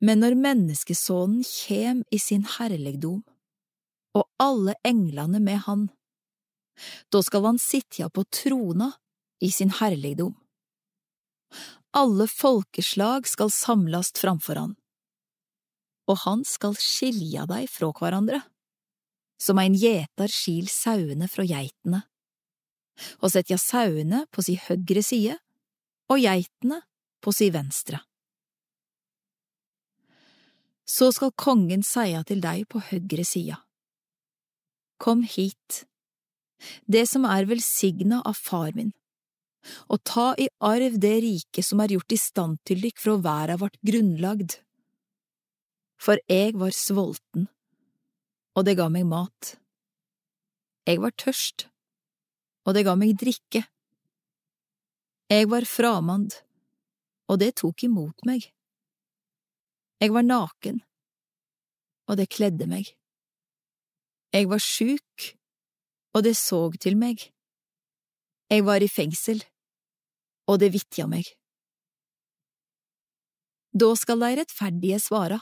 Men når menneskesonen kjem i sin herligdom, og alle englene med han, da skal han sitja på trona i sin herligdom. Alle folkeslag skal samlast framfor han, og han skal skilja dei fra hverandre, som ein gjetar skil sauene fra geitene, og setja sauene på si høgre side og geitene på si venstre. Så skal kongen seia til dei på høgre sida, Kom hit, det som er velsigna av far min, og ta i arv det riket som er gjort i stand til dykk fra verda vart grunnlagd. For eg var svolten, og det ga meg mat. Eg var tørst, og det ga meg drikke. Eg var framand, og det tok imot meg. Eg var naken, og det kledde meg. Jeg var sjuk, og det såg til meg. Jeg var i fengsel, og det vitja meg. Da skal de rettferdige svara.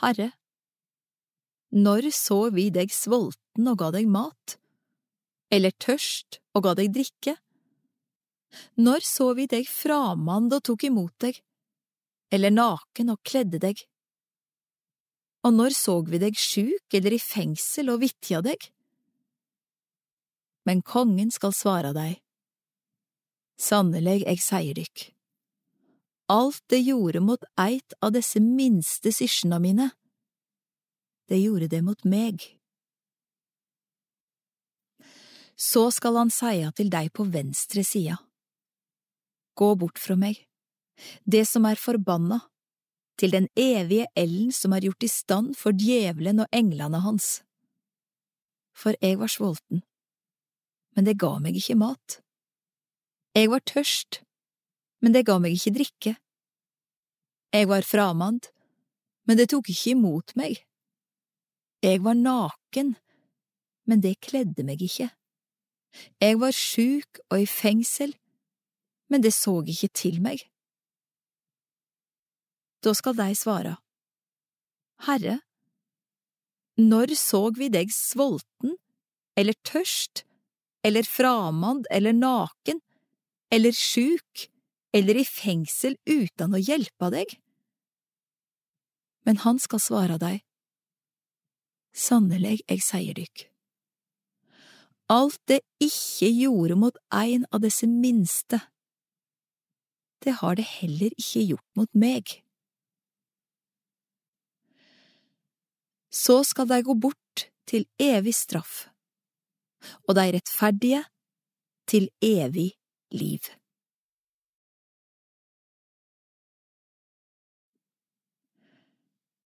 Herre, når så vi deg sulten og ga deg mat, eller tørst og ga deg drikke? Når så vi deg framand og tok imot deg, eller naken og kledde deg? Og når såg vi deg sjuk eller i fengsel og vitja deg? Men kongen skal svare deg, sannelig, eg sier dykk, alt det gjorde mot eit av disse minste syskjena mine, det gjorde det mot meg. Så skal han seia til deg på venstre sida, gå bort fra meg, det som er forbanna, til den evige elden som er gjort i stand for djevelen og englene hans. For jeg var sulten, men det ga meg ikke mat. Jeg var tørst, men det ga meg ikke drikke. Jeg var framand, men det tok ikke imot meg. Jeg var naken, men det kledde meg ikke. Jeg var sjuk og i fengsel, men det så ikke til meg. Da skal de svare, Herre, når såg vi deg svolten eller tørst, eller framand eller naken, eller sjuk, eller i fengsel uten å hjelpe deg? Men han skal svare deg, Sannelig, eg sier dykk, alt det ikke gjorde mot ein av disse minste, det har det heller ikke gjort mot meg. Så skal de gå bort til evig straff, og de rettferdige til evig liv.